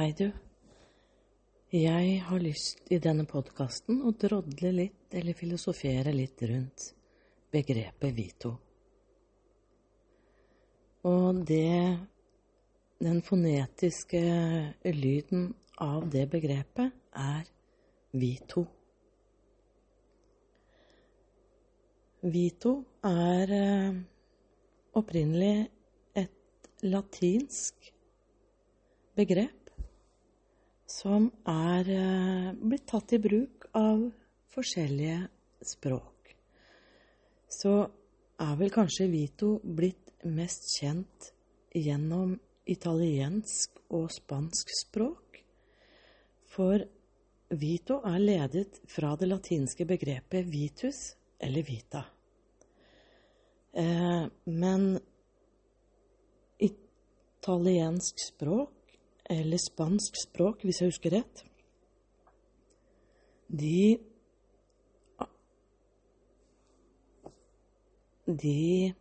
Hei, du. Jeg har lyst i denne podkasten å drodle litt eller filosofere litt rundt begrepet Vito. Og det Den fonetiske lyden av det begrepet er Vito. Vito er eh, opprinnelig et latinsk begrep som er eh, blitt tatt i bruk av forskjellige språk. Så er vel kanskje Vito blitt mest kjent gjennom italiensk og spansk språk. For Vito er ledet fra det latinske begrepet vitus eller vita. Eh, men italiensk språk, eller spansk språk, hvis jeg husker rett, de De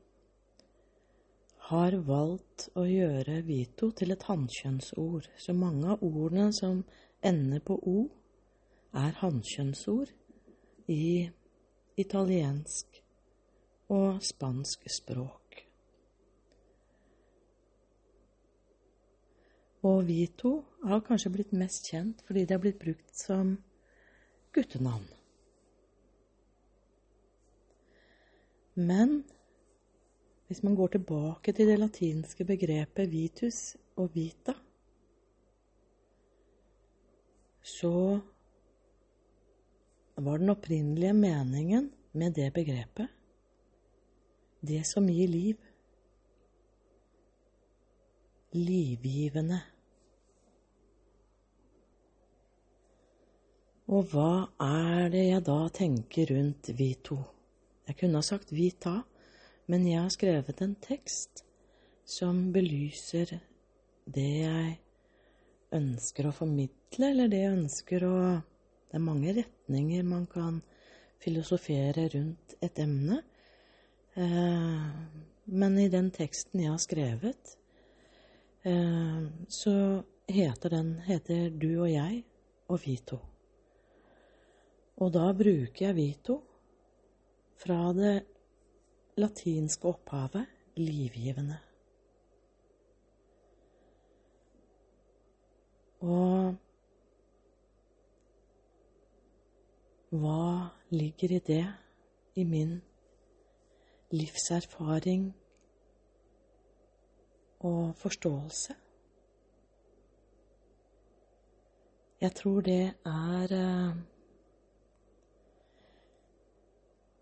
har valgt å gjøre vito til et hannkjønnsord, så mange av ordene som ender på o, er hannkjønnsord i italiensk og spansk språk. Og vi to har kanskje blitt mest kjent fordi det har blitt brukt som guttenavn. Men hvis man går tilbake til det latinske begrepet vitus og vita, så var den opprinnelige meningen med det begrepet det som gir liv. Livgivende. Og hva er det jeg da tenker rundt vi to? Jeg kunne ha sagt vi ta, men jeg har skrevet en tekst som belyser det jeg ønsker å formidle, eller det jeg ønsker å det er mange retninger man kan filosofere rundt et emne. Eh, men i den teksten jeg har skrevet, så heter den heter Du og jeg og vi to. Og da bruker jeg Vito fra det latinske opphavet livgivende. Og Hva ligger i det, i min livserfaring og forståelse? Jeg tror det er eh,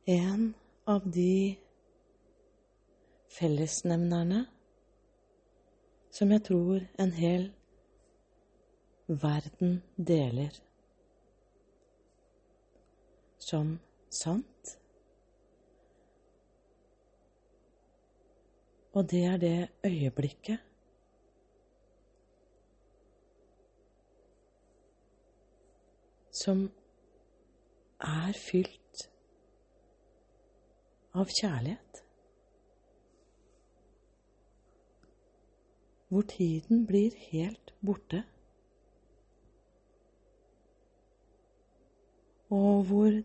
en av de fellesnevnerne som jeg tror en hel verden deler som sant. Og det er det øyeblikket som er fylt av kjærlighet. Hvor tiden blir helt borte. Og hvor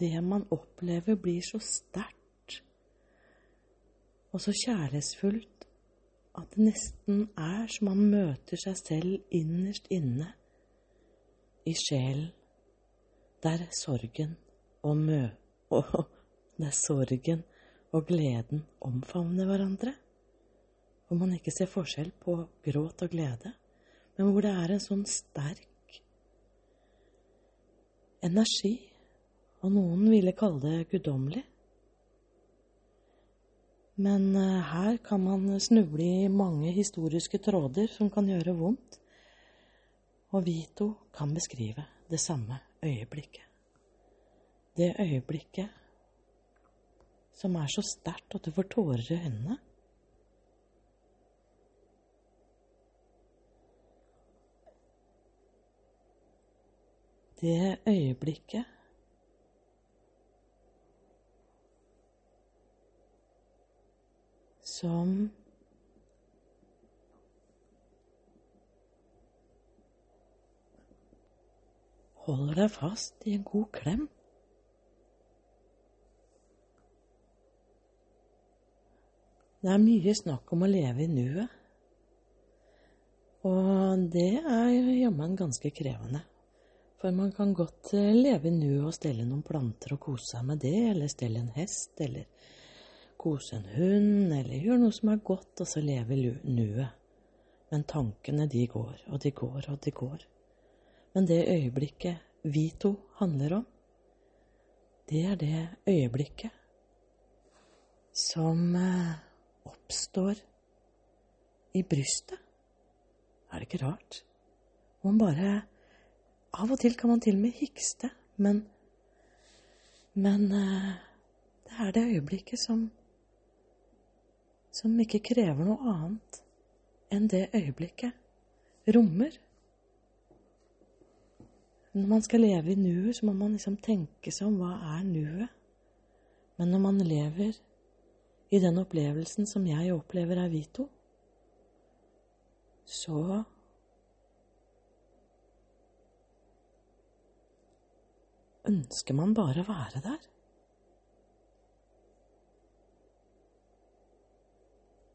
det man opplever, blir så sterkt og så kjærlighetsfullt at det nesten er som man møter seg selv innerst inne i sjelen, der sorgen og mø... Og der sorgen og gleden omfavner hverandre. Hvor man ikke ser forskjell på gråt og glede, men hvor det er en sånn sterk energi og noen ville kalle det guddommelig. Men eh, her kan man snuble i mange historiske tråder som kan gjøre vondt, og vi to kan beskrive det samme øyeblikket. Det øyeblikket som er så sterkt at du får tårer i øynene. Det øyeblikket som holder deg fast i en god klem. Det er mye snakk om å leve i nuet. Og det er jammen ganske krevende. For man kan godt eh, leve i nuet og stelle noen planter og kose seg med det, eller stelle en hest, eller kose en hund, eller gjøre noe som er godt, og så leve nuet. Men tankene, de går, og de går, og de går. Men det øyeblikket vi to handler om, det er det øyeblikket som eh, oppstår i brystet. Er det ikke rart? Man bare Av og til kan man til og med hikste, men Men eh, det er det øyeblikket som som ikke krever noe annet enn det øyeblikket rommer. Når man skal leve i nuet, så må man liksom tenke seg om hva er nuet. Men når man lever i den opplevelsen som jeg opplever er Vito, så ønsker man bare å være der.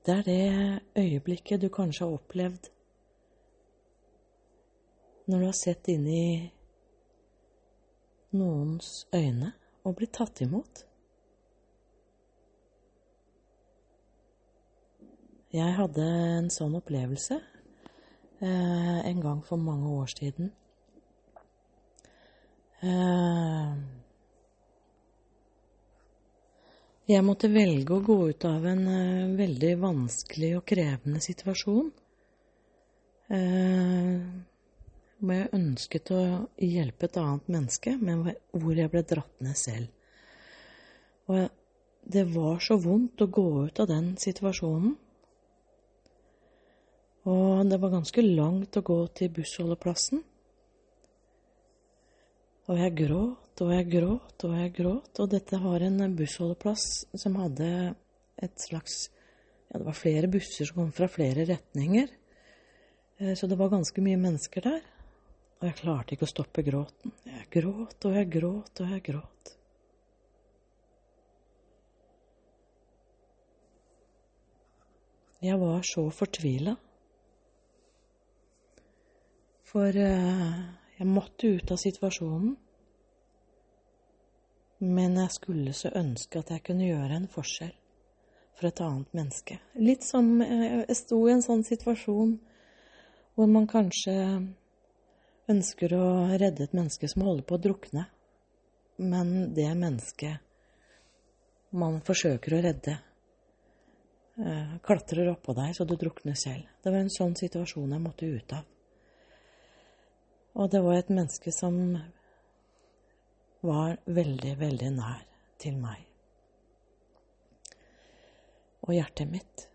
Det er det øyeblikket du kanskje har opplevd når du har sett inn i noens øyne og blitt tatt imot. Jeg hadde en sånn opplevelse eh, en gang for mange år siden. Eh, jeg måtte velge å gå ut av en uh, veldig vanskelig og krevende situasjon. Uh, hvor jeg ønsket å hjelpe et annet menneske, men hvor jeg ble dratt ned selv. Og det var så vondt å gå ut av den situasjonen. Og det var ganske langt å gå til bussholdeplassen. Og jeg gråt og jeg gråt og jeg gråt. Og dette har en bussholdeplass som hadde et slags Ja, det var flere busser som kom fra flere retninger. Eh, så det var ganske mye mennesker der. Og jeg klarte ikke å stoppe gråten. Jeg gråt og jeg gråt og jeg gråt. Jeg var så fortvila. For uh, jeg måtte ut av situasjonen. Men jeg skulle så ønske at jeg kunne gjøre en forskjell for et annet menneske. Litt som eh, jeg sto i en sånn situasjon hvor man kanskje ønsker å redde et menneske som holder på å drukne, men det mennesket man forsøker å redde, eh, klatrer oppå deg så du drukner selv. Det var en sånn situasjon jeg måtte ut av. Og det var et menneske som var veldig, veldig nær til meg og hjertet mitt.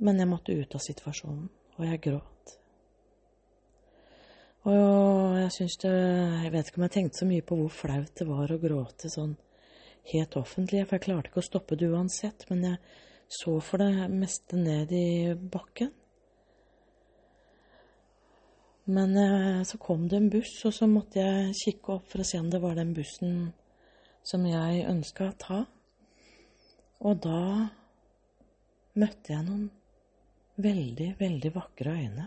Men jeg måtte ut av situasjonen, og jeg gråt. Og jeg syns det Jeg vet ikke om jeg tenkte så mye på hvor flaut det var å gråte sånn helt offentlig, for jeg klarte ikke å stoppe det uansett, men jeg så for det meste ned i bakken. Men eh, så kom det en buss, og så måtte jeg kikke opp for å se om det var den bussen som jeg ønska å ta. Og da møtte jeg noen veldig, veldig vakre øyne.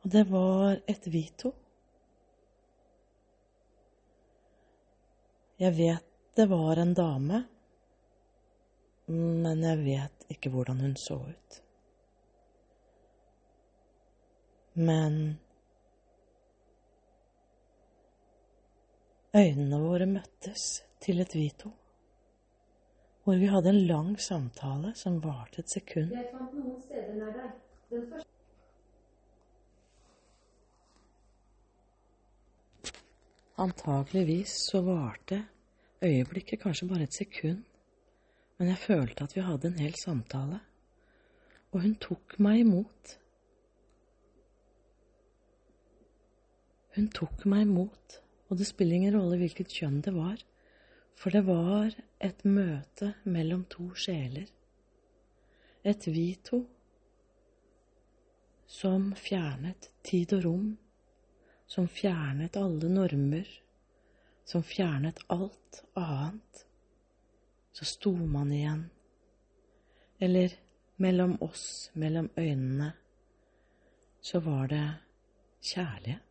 Og det var et Vito. Jeg vet det var en dame, men jeg vet ikke hvordan hun så ut. Men øynene våre møttes til et Vito, hvor vi hadde en lang samtale som varte et sekund. Jeg fant noen steder nær deg. Den første Antakeligvis så varte øyeblikket kanskje bare et sekund, men jeg følte at vi hadde en hel samtale, og hun tok meg imot. Hun tok meg imot, og det spiller ingen rolle hvilket kjønn det var, for det var et møte mellom to sjeler. Et vi to som fjernet tid og rom, som fjernet alle normer, som fjernet alt annet, så sto man igjen. Eller mellom oss, mellom øynene, så var det kjærlighet.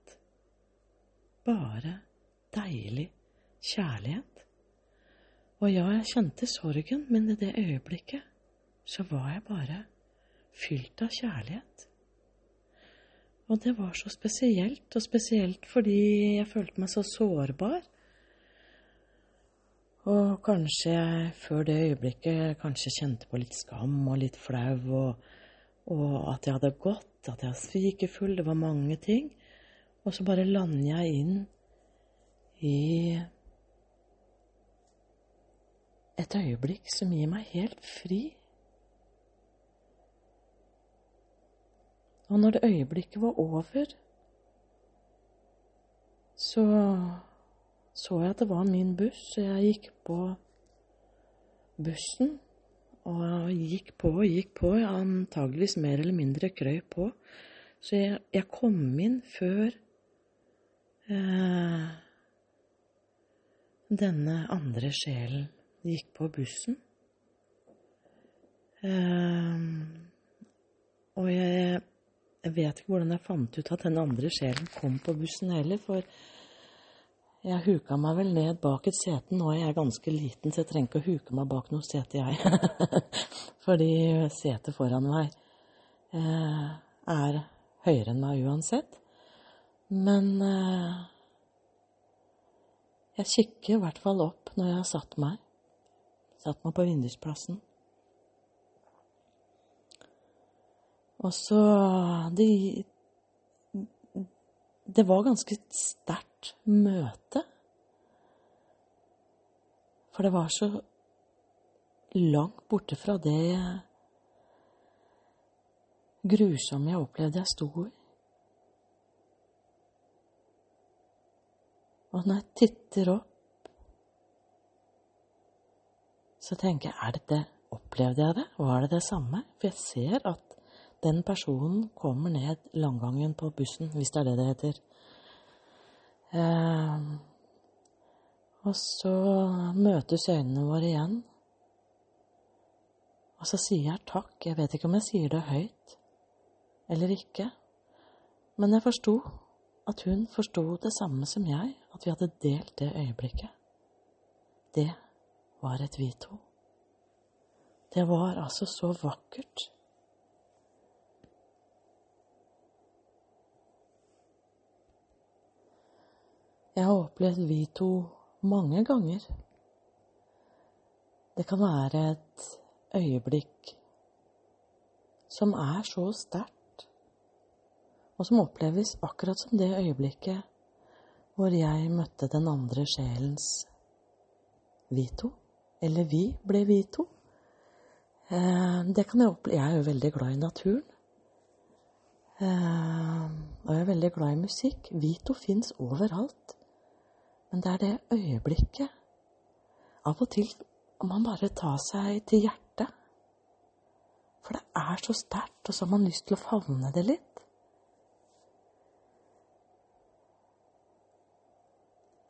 Bare deilig kjærlighet. Og ja, jeg kjente sorgen, men i det øyeblikket så var jeg bare fylt av kjærlighet. Og det var så spesielt, og spesielt fordi jeg følte meg så sårbar. Og kanskje jeg før det øyeblikket kanskje kjente på litt skam og litt flau, og, og at jeg hadde gått, at jeg var svikefull, det var mange ting. Og så bare lander jeg inn i et øyeblikk som gir meg helt fri. Og når det øyeblikket var over, så så jeg at det var min buss, så jeg gikk på bussen. Og gikk på og gikk på, antageligvis mer eller mindre krøy på. Så jeg, jeg kom inn før denne andre sjelen gikk på bussen. Eh, og jeg jeg vet ikke hvordan jeg fant ut at den andre sjelen kom på bussen heller, for jeg huka meg vel ned bak et sete. Nå er jeg ganske liten, så jeg trenger ikke å huke meg bak noe sete, jeg. Fordi setet foran meg eh, er høyere enn meg uansett. Men eh, jeg kikker i hvert fall opp når jeg har satt meg. Satt meg på vindusplassen. Og så det, det var ganske sterkt møte. For det var så langt borte fra det grusomme jeg opplevde jeg sto i. Og når jeg titter opp, så tenker jeg er det det Opplevde jeg det? Var det det samme? For jeg ser at den personen kommer ned langgangen på bussen, hvis det er det det heter. Eh, og så møtes øynene våre igjen. Og så sier jeg takk. Jeg vet ikke om jeg sier det høyt eller ikke. Men jeg forsto at hun forsto det samme som jeg, at vi hadde delt det øyeblikket. Det var et vi to. Det var altså så vakkert. Jeg har opplevd vi to mange ganger. Det kan være et øyeblikk som er så sterkt, og som oppleves akkurat som det øyeblikket hvor jeg møtte den andre sjelens vi to. Eller vi ble vi to. Eh, det kan jeg oppleve. Jeg er jo veldig glad i naturen. Eh, og jeg er veldig glad i musikk. Vito fins overalt. Men det er det øyeblikket Av og til må man bare ta seg til hjertet. For det er så sterkt, og så har man lyst til å favne det litt.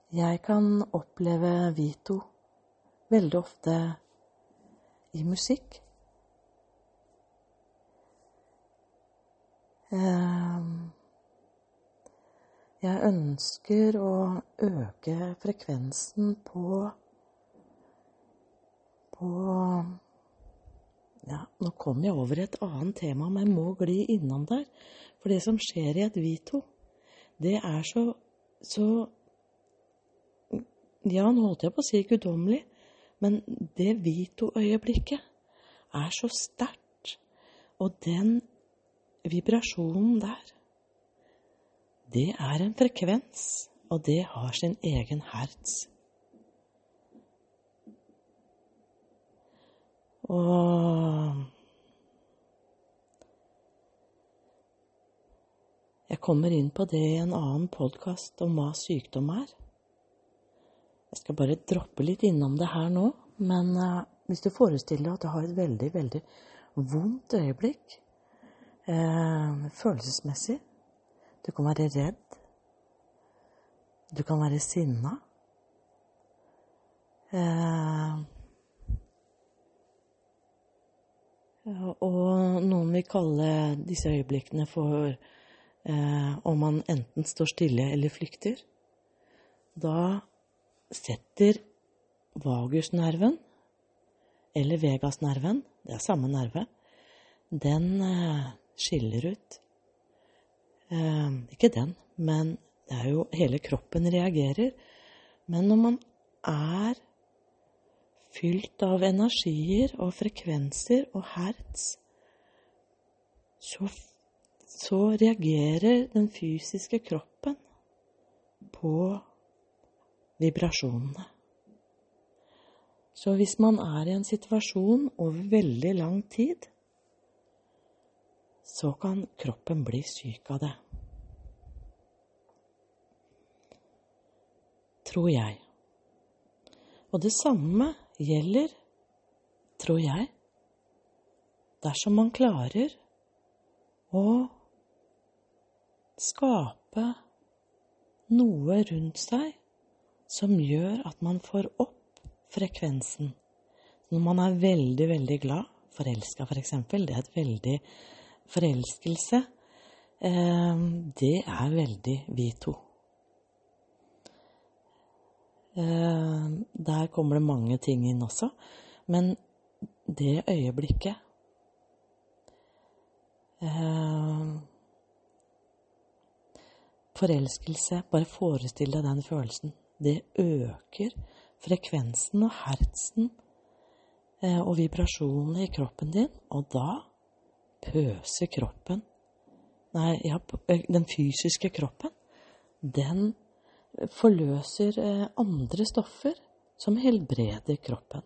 Jeg kan oppleve Vito veldig ofte i musikk. Um, jeg ønsker å øke frekvensen på på Ja, nå kom jeg over et annet tema, men jeg må gli innom der. For det som skjer i et Vito, det er så så Ja, nå holdt jeg på å si guddommelig, men det Vito-øyeblikket er så sterkt. Og den vibrasjonen der det er en frekvens, og det har sin egen hertz. Og Jeg kommer inn på det i en annen podkast om hva sykdom er. Jeg skal bare droppe litt innom det her nå, men uh, hvis du forestiller deg at du har et veldig, veldig vondt øyeblikk uh, følelsesmessig, du kan være redd. Du kan være sinna. Uh, og noen vil kalle disse øyeblikkene for om man enten står stille eller flykter. Da setter vagusnerven, eller vegasnerven, det er samme nerve, den eh, skiller ut. Eh, ikke den, men det er jo hele kroppen reagerer. Men når man er fylt av energier og frekvenser og hertz, så, så reagerer den fysiske kroppen på vibrasjonene. Så hvis man er i en situasjon over veldig lang tid, så kan kroppen bli syk av det. Tror jeg. Og det samme gjelder, tror jeg, dersom man klarer å skape noe rundt seg som gjør at man får opp frekvensen. Når man er veldig, veldig glad, forelska f.eks., for det er et veldig forelskelse, eh, det er veldig vi to. Eh, der kommer det mange ting inn også. Men det øyeblikket eh, Forelskelse, bare forestill deg den følelsen. Det øker frekvensen og hertsen eh, og vibrasjonene i kroppen din, og da pøser kroppen Nei, ja, den fysiske kroppen, den forløser eh, andre stoffer som helbreder kroppen.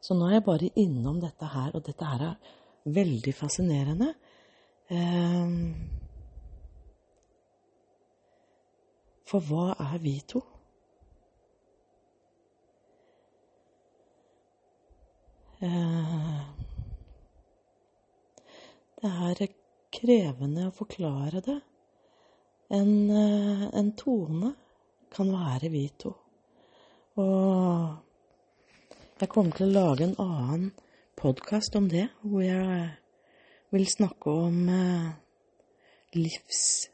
Så nå er jeg bare innom dette her, og dette her er veldig fascinerende. Ehm, for hva er vi to? Det er krevende å forklare det. En, eh, en tone kan være vi to. Og jeg kommer til å lage en annen podkast om det, hvor jeg vil snakke om eh, livsmusikk.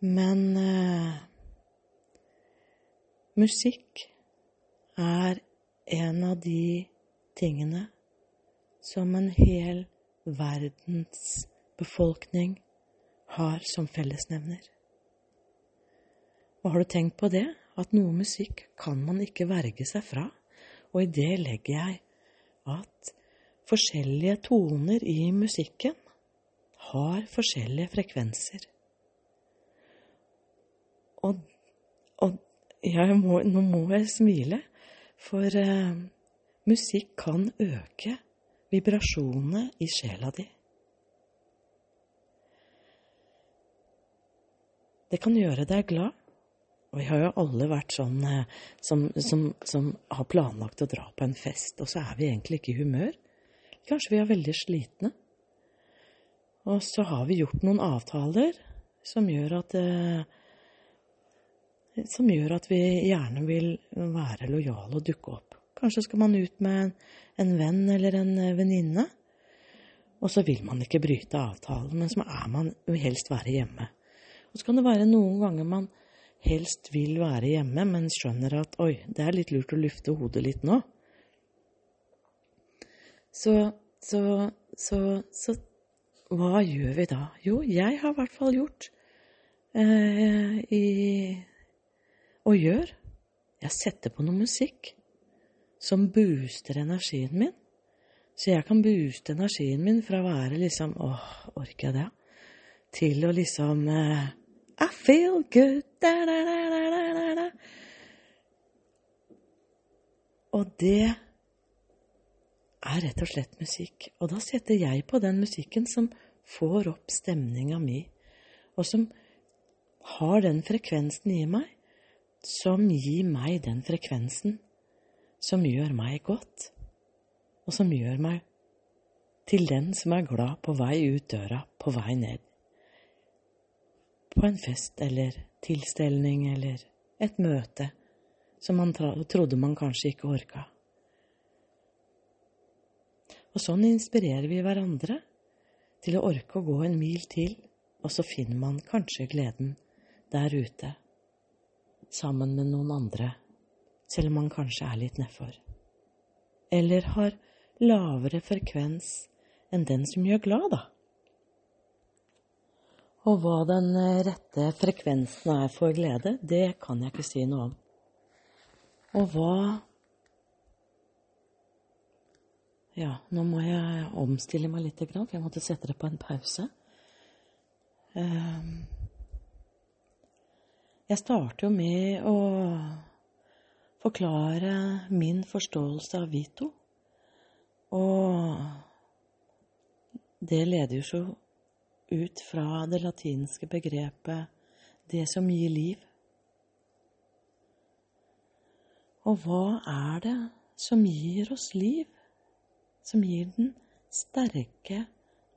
Men eh, musikk er en av de tingene som en hel verdens befolkning har som fellesnevner. Og har du tenkt på det, at noe musikk kan man ikke verge seg fra, og i det legger jeg at forskjellige toner i musikken har forskjellige frekvenser. Og, og må, nå må jeg smile, for eh, musikk kan øke vibrasjonene i sjela di. Det kan gjøre deg glad. Og vi har jo alle vært sånn eh, som, som, som, har planlagt å dra på en fest, og så er vi egentlig ikke i humør. Kanskje vi er veldig slitne. Og så har vi gjort noen avtaler som gjør at eh, Som gjør at vi gjerne vil være lojale og dukke opp. Kanskje skal man ut med en, en venn eller en eh, venninne, og så vil man ikke bryte avtalen, men så er man vil helst være hjemme. Og så kan det være noen ganger man helst vil være hjemme, men skjønner at oi, det er litt lurt å lufte hodet litt nå. Så, så, så, så hva gjør vi da? Jo, jeg har i hvert fall gjort eh, i, og gjør. Jeg setter på noe musikk som booster energien min. Så jeg kan booste energien min fra å være liksom åh, orker jeg det? Til å liksom eh, i feel good da, da, da, da, Og det er rett og slett musikk. Og da setter jeg på den musikken som får opp stemninga mi, og som har den frekvensen i meg, som gir meg den frekvensen som gjør meg godt, og som gjør meg til den som er glad på vei ut døra, på vei ned på en fest eller tilstelning eller et møte som man trodde man kanskje ikke orka. Og sånn inspirerer vi hverandre til å orke å gå en mil til, og så finner man kanskje gleden der ute, sammen med noen andre, selv om man kanskje er litt nedfor. Eller har lavere frekvens enn den som gjør glad, da. Og hva den rette frekvensen er for glede, det kan jeg ikke si noe om. Og hva Ja, nå må jeg omstille meg litt, for jeg måtte sette det på en pause. Ehm, jeg starter jo med å forklare min forståelse av Vito. Og det leder jo så ut fra det latinske begrepet 'det som gir liv'. Og hva er det som gir oss liv? Som gir den sterke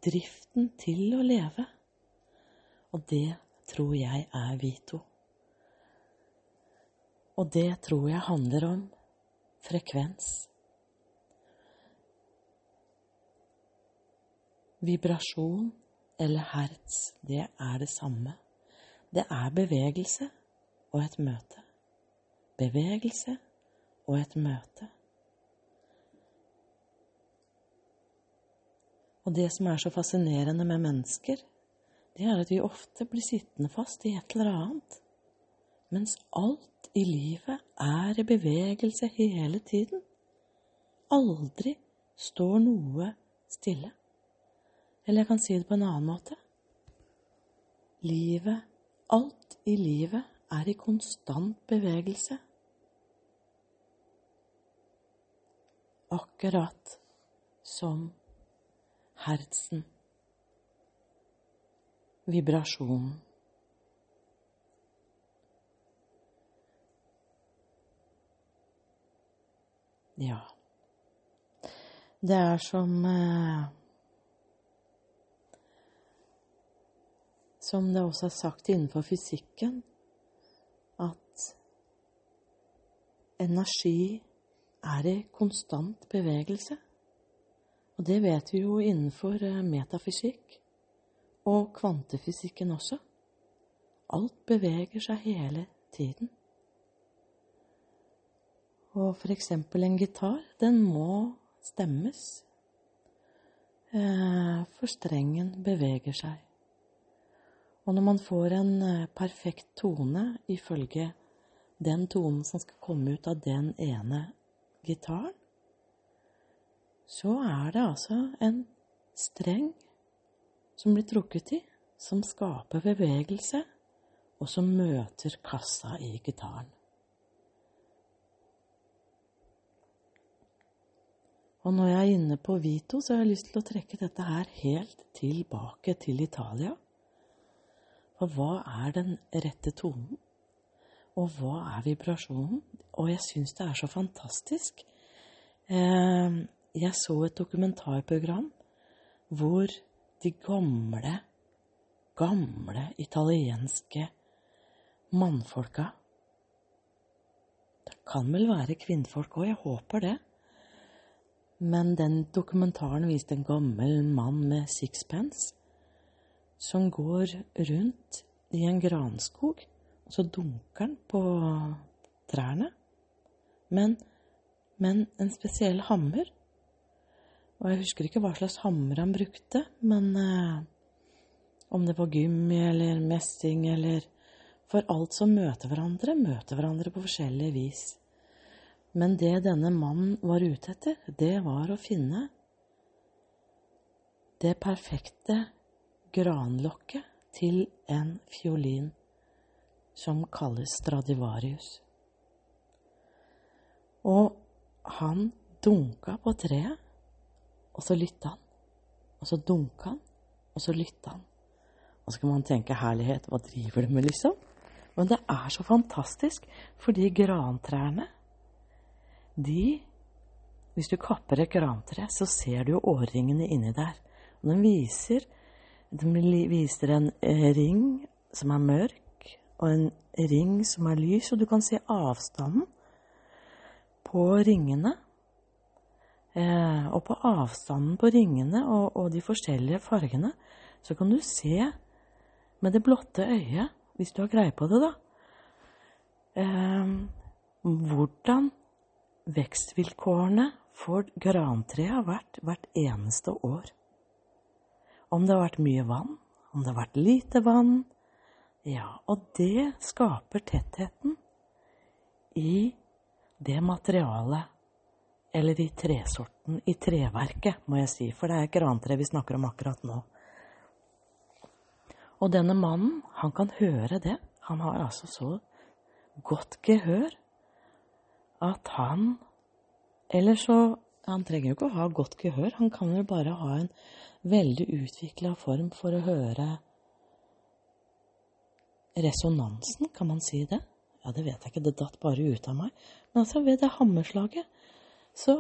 driften til å leve? Og det tror jeg er Vito. Og det tror jeg handler om frekvens. Vibrasjon eller hertz, det er det samme. Det er bevegelse og et møte. Bevegelse og et møte. Og det som er så fascinerende med mennesker, det er at vi ofte blir sittende fast i et eller annet, mens alt i livet er i bevegelse hele tiden. Aldri står noe stille. Eller jeg kan si det på en annen måte. Livet, alt i livet, er i konstant bevegelse. akkurat som hertsen, vibrasjonen. Ja. Det er som eh, Som det også er sagt innenfor fysikken, at energi er i konstant bevegelse. Og det vet vi jo innenfor eh, metafysikk og kvantefysikken også. Alt beveger seg hele tiden. Og eksempel en gitar, den må stemmes. Eh, for strengen beveger seg. Og når man får en eh, perfekt tone ifølge den tonen som skal komme ut av den ene gitaren, så er det altså en streng som blir trukket i, som skaper bevegelse, og som møter kassa i gitaren. Og når jeg er inne på Vito, så har jeg lyst til å trekke dette her helt tilbake til Italia. For hva er den rette tonen? Og hva er vibrasjonen? Og jeg syns det er så fantastisk. Eh, jeg så et dokumentarprogram hvor de gamle, gamle italienske mannfolka Det kan vel være kvinnfolk òg, jeg håper det. Men den dokumentaren viste en gammel mann med sixpence som går rundt i en granskog og så dunker han på trærne. Men, men en spesiell hammer. Og jeg husker ikke hva slags hammer han brukte, men eh, om det var gummi eller messing eller For alt som møter hverandre, møter hverandre på forskjellig vis. Men det denne mannen var ute etter, det var å finne det perfekte granlokket til en fiolin som kalles Stradivarius. Og han dunka på treet, og så lytta han. Og så dunka han, og så lytta han. Og så kan man tenke herlighet, hva driver du med, liksom? Men det er så fantastisk, fordi grantrærne, de Hvis du kapper et grantre, så ser du jo årringene inni der. Og den viser, de viser en eh, ring som er mørk, og en ring som er lys, og du kan se avstanden på ringene. Eh, og på avstanden på ringene og, og, de forskjellige fargene, så kan du se med det blotte øyet, hvis du har greie på det, da, eh, hvordan vekstvilkårene for grantreet har vært hvert eneste år. Om det har vært mye vann, om det har vært lite vann. Ja, og det skaper tettheten i det materialet, eller i tresorten, i treverket, må jeg si, for det er grantre vi snakker om akkurat nå. Og denne mannen, han kan høre det. Han har altså så godt gehør at han Eller så Han trenger jo ikke å ha godt gehør, han kan jo bare ha en veldig utvikla form for å høre resonansen, kan man si det? Ja, det vet jeg ikke, det datt bare ut av meg. Men altså, ved det hammerslaget så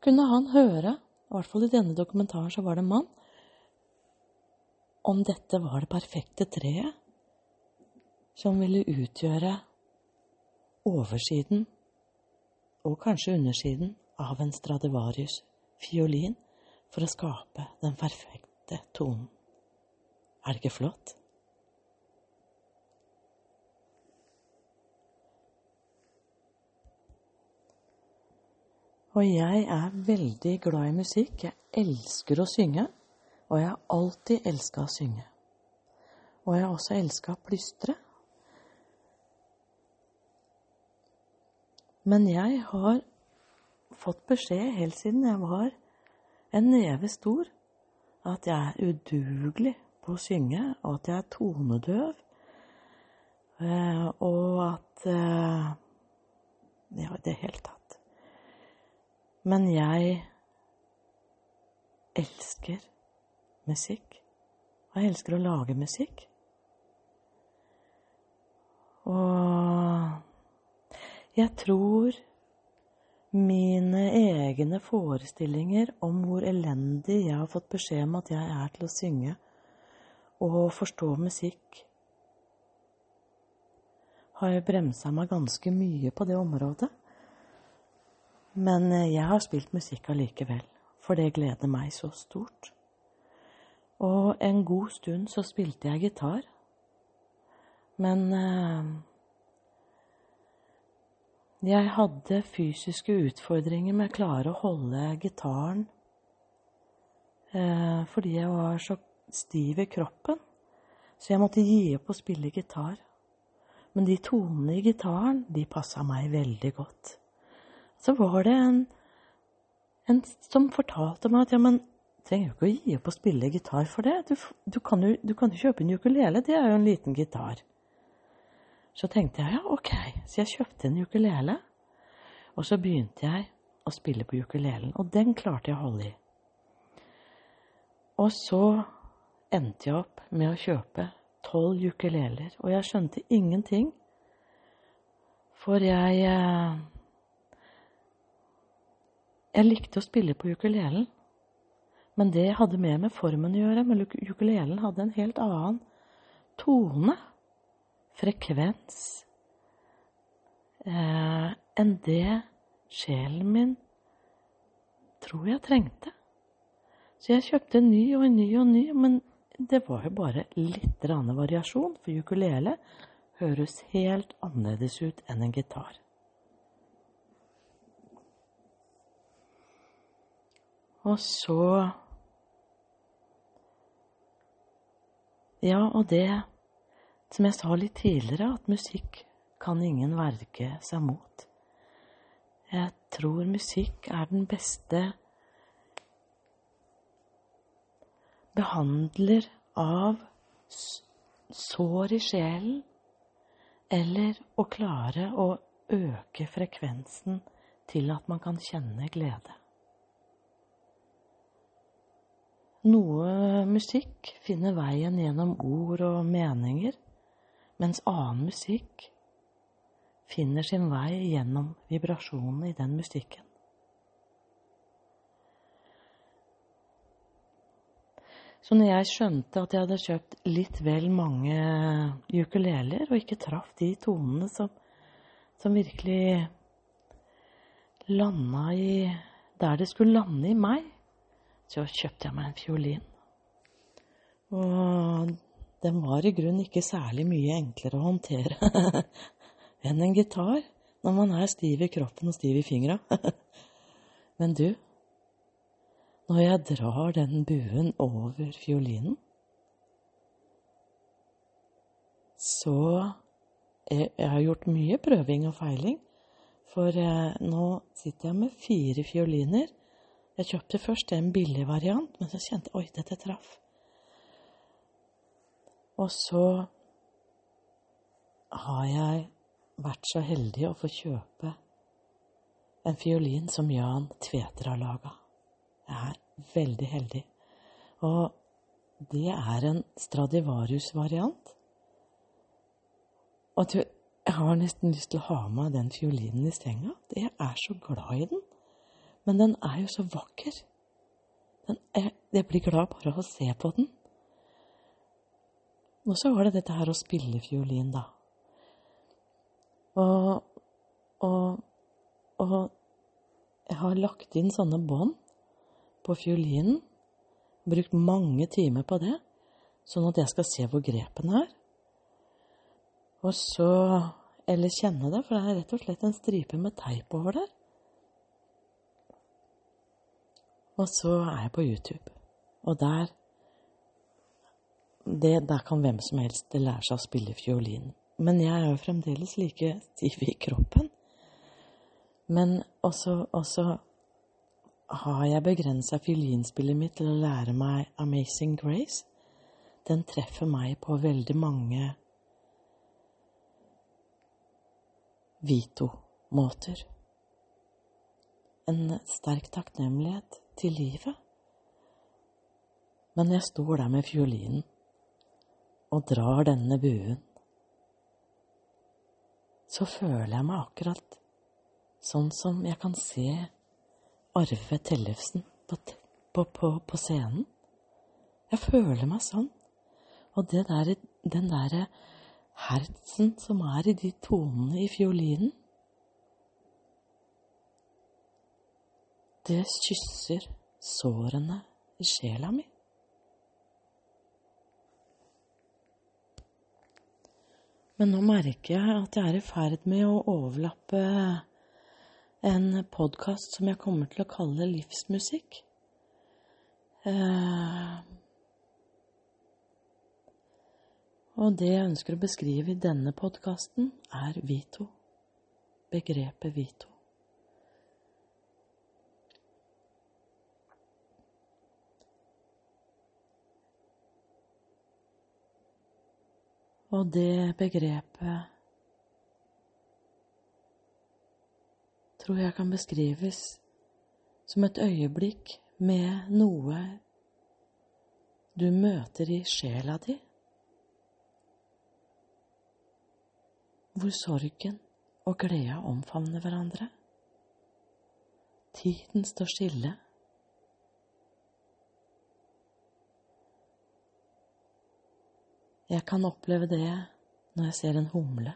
kunne han høre, i hvert fall i denne dokumentaren så var det en mann, om dette var det perfekte treet som ville utgjøre oversiden og kanskje undersiden av en Stradivarius fiolin for å skape den perfekte tonen. Er det ikke flott? Og jeg er veldig glad i musikk. Jeg elsker å synge. Og jeg har alltid elska å synge. Og jeg har også elska å plystre. Men jeg har fått beskjed helt siden jeg var en neve stor at jeg er udugelig på å synge, og at jeg er tonedøv, eh, og at eh, Ja, i det hele tatt. Men jeg elsker musikk. Og jeg elsker å lage musikk. Og jeg tror mine egne forestillinger om hvor elendig jeg har fått beskjed om at jeg er til å synge og forstå musikk, har jeg bremsa meg ganske mye på det området. Men jeg har spilt musikk allikevel, for det gleder meg så stort. Og en god stund så spilte jeg gitar. Men eh, jeg hadde fysiske utfordringer med å klare å holde gitaren eh, fordi jeg var så stiv i kroppen. Så jeg måtte gi opp å spille gitar. Men de tonene i gitaren, de passa meg veldig godt. Så var det en, en som fortalte meg at ja, men trenger jo ikke å gi opp å spille gitar for det. Du, du, kan jo, du kan jo kjøpe en ukulele, det er jo en liten gitar. Så tenkte jeg ja, ok, så jeg kjøpte en ukulele. Og så begynte jeg å spille på ukulelen, og den klarte jeg å holde i. Og så endte jeg opp med å kjøpe tolv ukuleler, og jeg skjønte ingenting. For jeg eh, Jeg likte å spille på ukulelen, men det hadde mer med formen å gjøre. Men ukulelen hadde en helt annen tone frekvens eh, enn det sjelen min tror jeg trengte. Så jeg kjøpte en ny og en ny og en ny, men det var jo bare litt variasjon, for ukulele høres helt annerledes ut enn en gitar. Og så Ja, og det som jeg sa litt tidligere, at musikk kan ingen verge seg mot. Jeg tror musikk er den beste behandler av sår i sjelen, eller å klare å øke frekvensen til at man kan kjenne glede. Noe musikk finner veien gjennom ord og meninger, mens annen musikk finner sin vei gjennom vibrasjonene i den musikken. Så når jeg skjønte at jeg hadde kjøpt litt vel mange ukuleler, og ikke traff de tonene som, som virkelig landa i der det skulle lande i meg, så kjøpte jeg meg en fiolin. Og den var i grunnen ikke særlig mye enklere å håndtere enn en gitar når man er stiv i kroppen og stiv i fingra. Men du, når jeg drar den buen over fiolinen, så jeg, jeg har gjort mye prøving og feiling. For eh, nå sitter jeg med fire fioliner. Jeg kjøpte først en billig variant, men så kjente jeg oi, dette traff. Og så har jeg vært så heldig å få kjøpe en fiolin som Jan Tveter har laga. Jeg er veldig heldig. Og det er en Stradivarius-variant. Og du, jeg har nesten lyst til å ha med den fiolinen i senga. Jeg er så glad i den. Men den er jo så vakker. Er, jeg blir glad bare av å se på den. Og så var det dette her å spille fiolin, da. Og, og, og jeg har lagt inn sånne bånd på fiolinen. Brukt mange timer på det, sånn at jeg skal se hvor grepene er. Og så Eller kjenne det, for det er rett og slett en stripe med teip over der. Og så er jeg på YouTube, og der det, Der kan hvem som helst lære seg å spille fiolin. Men jeg er jo fremdeles like stiv i kroppen. Men også, også har jeg begrensa fiolinspillet mitt til å lære meg Amazing Grace. Den treffer meg på veldig mange Vito-måter. En sterk takknemlighet til livet. Men jeg står der med fiolinen og drar denne buen, så føler jeg meg akkurat sånn som jeg kan se Arve Tellefsen på, på, på, på, scenen. Jeg føler meg sånn. Og der, den derre hertsen som er i de tonene i fiolinen Det kysser sårene i sjela mi. Men nå merker jeg at jeg er i ferd med å overlappe en podkast som jeg kommer til å kalle Livsmusikk. Eh, og det jeg ønsker å beskrive i denne podkasten, er Vito. Begrepet Vito. Og det begrepet tror jeg kan beskrives som et øyeblikk med noe du møter i sjela di, hvor sorgen og gleda omfavner hverandre. Tiden står stille. Jeg kan oppleve det når jeg ser en humle.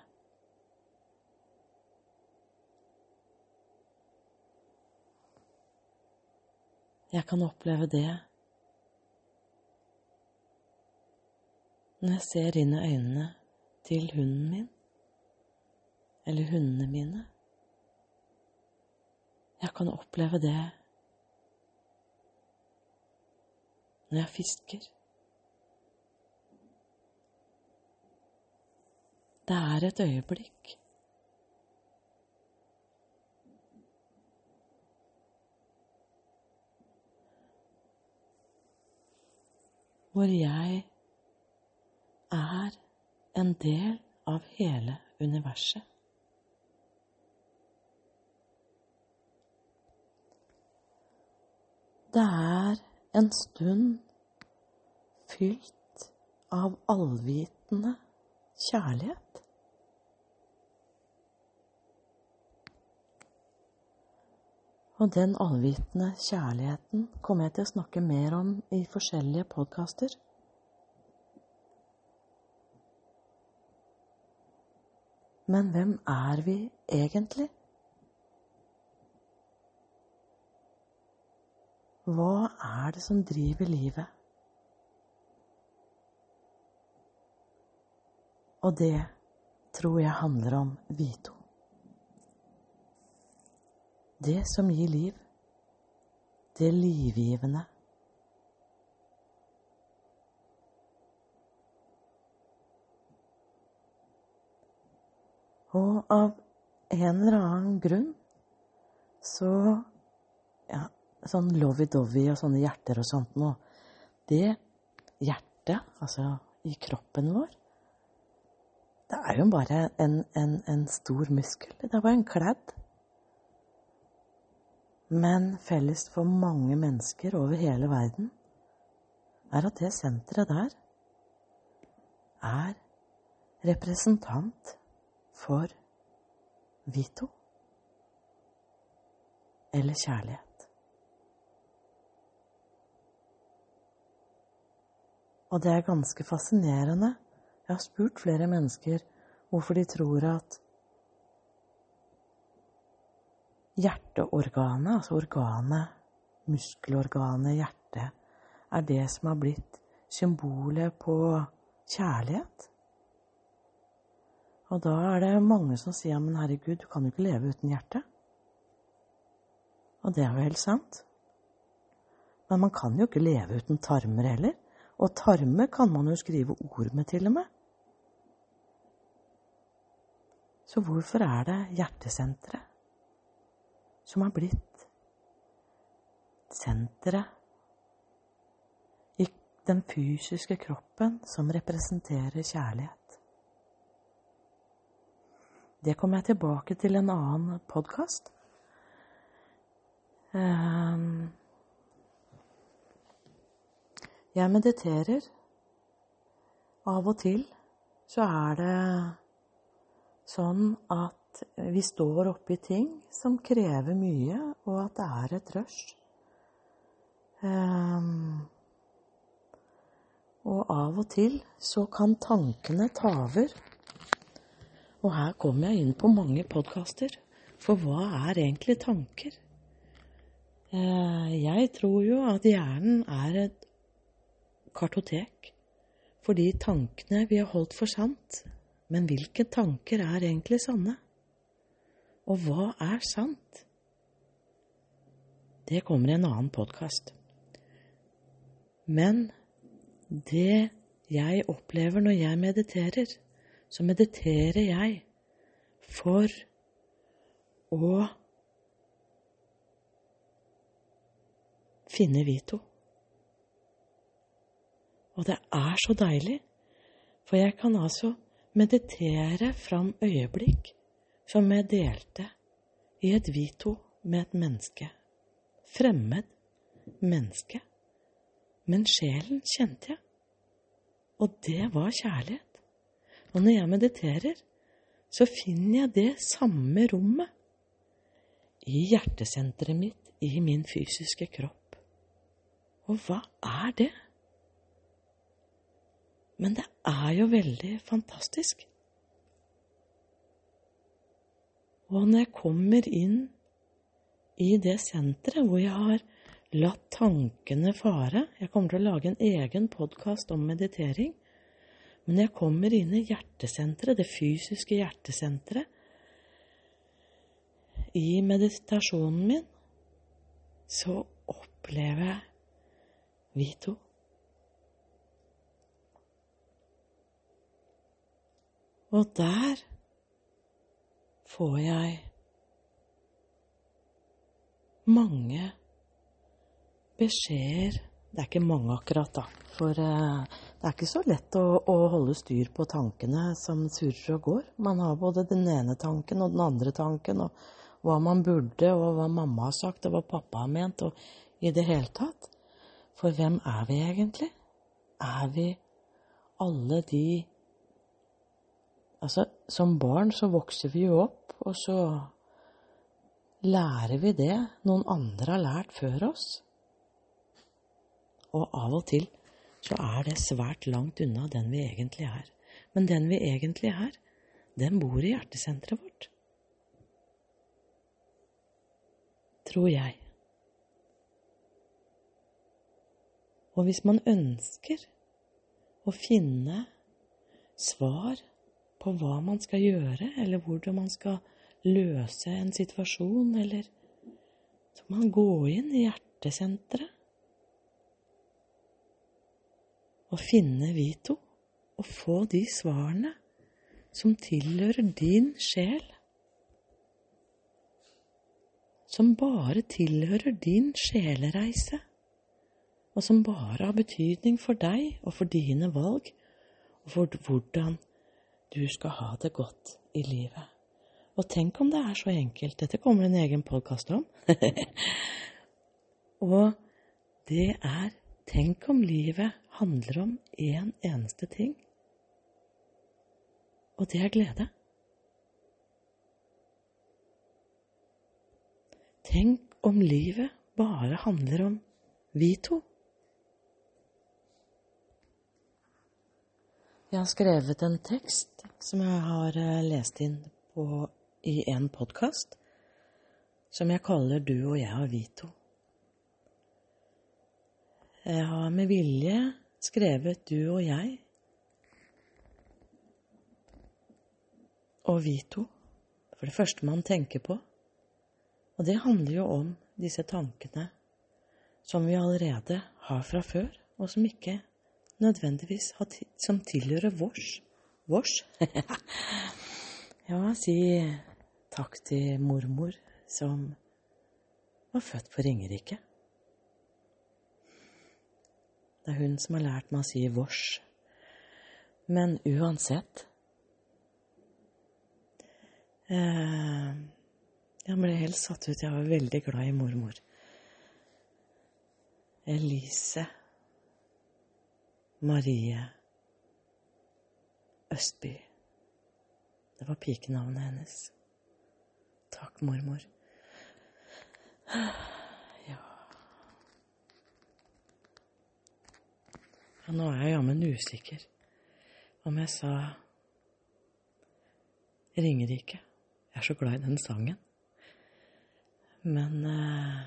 Jeg kan oppleve det når jeg ser inn i øynene til hunden min, eller hundene mine. Jeg kan oppleve det når jeg fisker. Det er et øyeblikk hvor jeg er en del av hele universet. Det er en stund fylt av allvitende kjærlighet. Og den allvitende kjærligheten kommer jeg til å snakke mer om i forskjellige podkaster. Men hvem er vi egentlig? Hva er det som driver livet? Og det tror jeg handler om vi to. Det som gir liv. Det livgivende. Og av en eller annen grunn så Ja, sånn lovey-dovey og sånne hjerter og sånt noe Det hjertet, altså i kroppen vår Det er jo bare en, en, en stor muskel. Det er bare en kledd. Men felles for mange mennesker over hele verden er at det senteret der er representant for Vito eller kjærlighet. Og det er ganske fascinerende. Jeg har spurt flere mennesker hvorfor de tror at hjerteorganet, altså organet, muskelorganet, hjertet, er det som har blitt symbolet på kjærlighet. Og da er det mange som sier men herregud, du kan jo ikke leve uten hjerte. Og det er jo helt sant. Men man kan jo ikke leve uten tarmer heller. Og tarmer kan man jo skrive ord med, til og med. Så hvorfor er det hjertesenteret som har blitt senteret i den fysiske kroppen som representerer kjærlighet? Det kommer jeg tilbake til en annen podkast. Ehm, jeg mediterer. Av og til så er det sånn at vi står oppi ting som krever mye, og at det er et rush. Um, og av og til så kan tankene ta over. Og her kommer jeg inn på mange podkaster. For hva er egentlig tanker? Jeg tror jo at hjernen er et kartotek for de tankene vi har holdt for sant. Men hvilke tanker er egentlig sanne? Og hva er sant? Det kommer i en annen podkast. Men det jeg opplever når jeg mediterer, så mediterer jeg for å finne Vito. Og det er så deilig, for jeg kan altså meditere fram øyeblikk som jeg delte i et Vito med et menneske. Fremmed menneske. Men sjelen kjente jeg, og det var kjærlighet. Og når jeg mediterer, så finner jeg det samme rommet i hjertesenteret mitt, i min fysiske kropp. Og hva er det? Men det er jo veldig fantastisk. Og når jeg kommer inn i det senteret hvor jeg har latt tankene fare Jeg kommer til å lage en egen podkast om meditering. Men når jeg kommer inn i hjertesenteret, det fysiske hjertesenteret, i meditasjonen min, så opplever jeg vi to. Og der får jeg mange beskjeder Det er ikke mange akkurat, da. For uh, det er ikke så lett å, å, holde styr på tankene som surrer og går. Man har både den ene tanken og den andre tanken, og hva man burde, og hva mamma har sagt, og hva pappa har ment, og i det hele tatt. For hvem er vi egentlig? Er vi alle de Altså, som barn så vokser vi jo opp, og så lærer vi det noen andre har lært før oss? Og av og til så er det svært langt unna den vi egentlig er. Men den vi egentlig er, den bor i hjertesenteret vårt. Tror jeg. Og hvis man ønsker å finne svar på hva man skal gjøre, eller hvordan man skal løse en situasjon, eller så må man gå inn i hjertesenteret og finne vi to, og få de svarene som tilhører din sjel, som bare tilhører din sjelereise, og som bare har betydning for deg og for dine valg, og for hvordan du skal ha det godt i livet. Og tenk om det er så enkelt. Dette kommer en egen podkast om. og det er Tenk om livet handler om én en eneste ting. Og det er glede. Tenk om livet bare handler om vi to. Jeg har skrevet en tekst som jeg har eh, lest inn på, i en podkast, som jeg kaller Du og jeg og vi to. Jeg har med vilje skrevet Du og jeg og vi to. For det første man tenker på. Og det handler jo om disse tankene som vi allerede har fra før, og som ikke nødvendigvis som tilhører vårs. Vårs? ja, si takk til mormor som var født på Ringerike. Det er hun som har lært meg å si vårs. Men uansett eh, Jeg ble helt satt ut. Jeg var veldig glad i mormor. Elise Marie Østby. Det var pikenavnet hennes. Takk, mormor. Ja Ja, nå er jeg jammen usikker om jeg sa Ringerike. Jeg er så glad i den sangen. Men uh,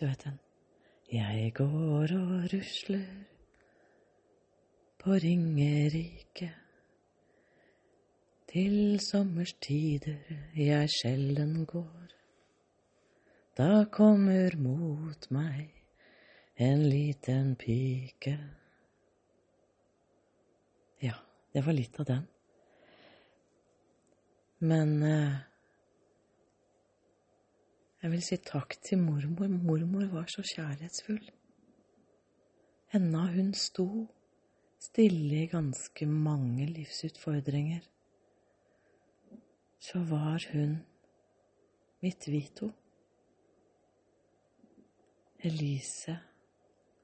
Du vet den jeg går og rusler på Ringerike. Til sommerstider jeg sjelden går. Da kommer mot meg en liten pike. Ja, det var litt av den. Men uh, jeg vil si takk til mormor. Mormor var så kjærlighetsfull. Enda hun sto stille i ganske mange livsutfordringer, så var hun mitt Vito. Elise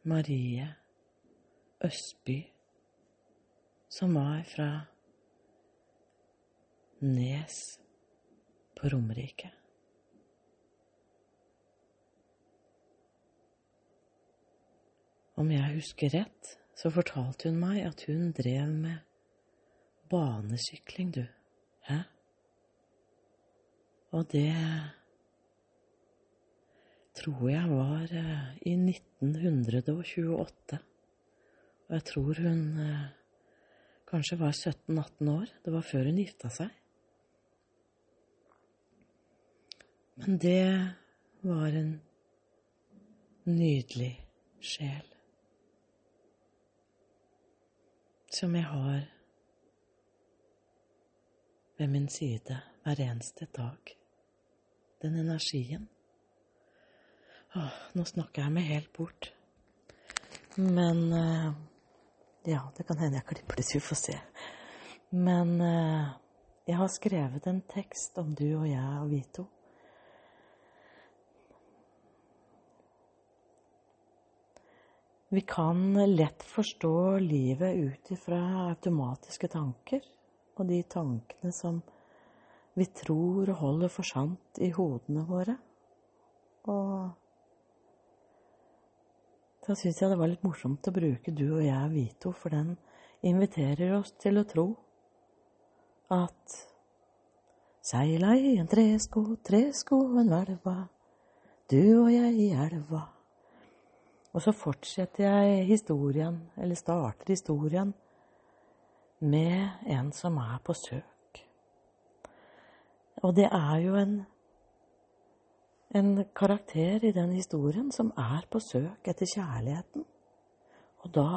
Marie Østby, som var fra Nes på Romerike. Om jeg husker rett, så fortalte hun meg at hun drev med banesykling, du. Hæ? Og det tror jeg var eh, i 1928. Og jeg tror hun eh, kanskje var 17-18 år. Det var før hun gifta seg. Men det var en nydelig sjel. Som jeg har ved min side hver eneste dag. Den energien. Åh, nå snakker jeg meg helt bort. Men uh, Ja, det kan hende jeg klipper det, så vi får se. Men uh, jeg har skrevet en tekst om du og jeg og vi to. Vi kan lett forstå livet ut ifra automatiske tanker, og de tankene som vi tror og holder for sant i hodene våre. Og da syns jeg det var litt morsomt å bruke du og jeg Vito, for den inviterer oss til å tro at seila i en tresko, tresko en hvelva, du og jeg i elva. Og så fortsetter jeg historien, eller starter historien, med en som er på søk. Og det er jo en en karakter i den historien som er på søk etter kjærligheten. Og da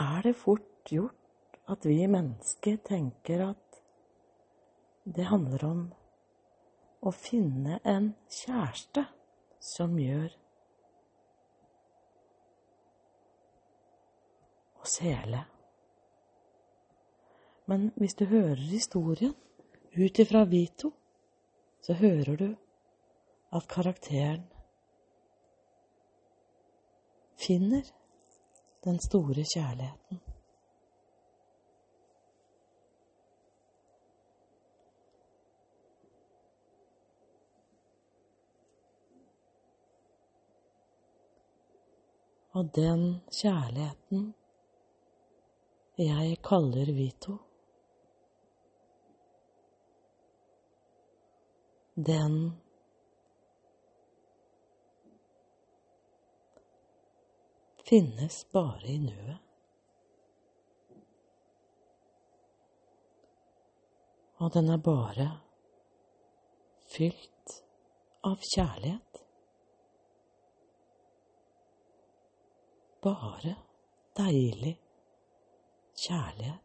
er det fort gjort at vi mennesker tenker at det handler om å finne en kjæreste som gjør oss hele. Men hvis du hører historien ut ifra Vito, så hører du at karakteren finner den store kjærligheten. Og den kjærligheten jeg kaller Vito, den finnes bare i nuet. Og den er bare fylt av kjærlighet. Bare deilig kjærlighet.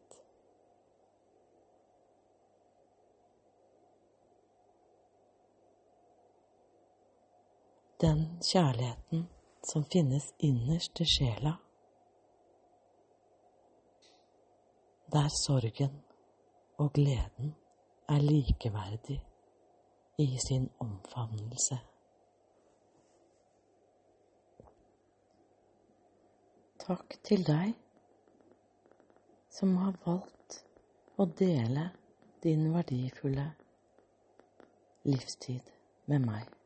Den kjærligheten som finnes innerst i sjela, der sorgen og gleden er likeverdig i sin omfavnelse. Takk til deg som har valgt å dele din verdifulle livstid med meg.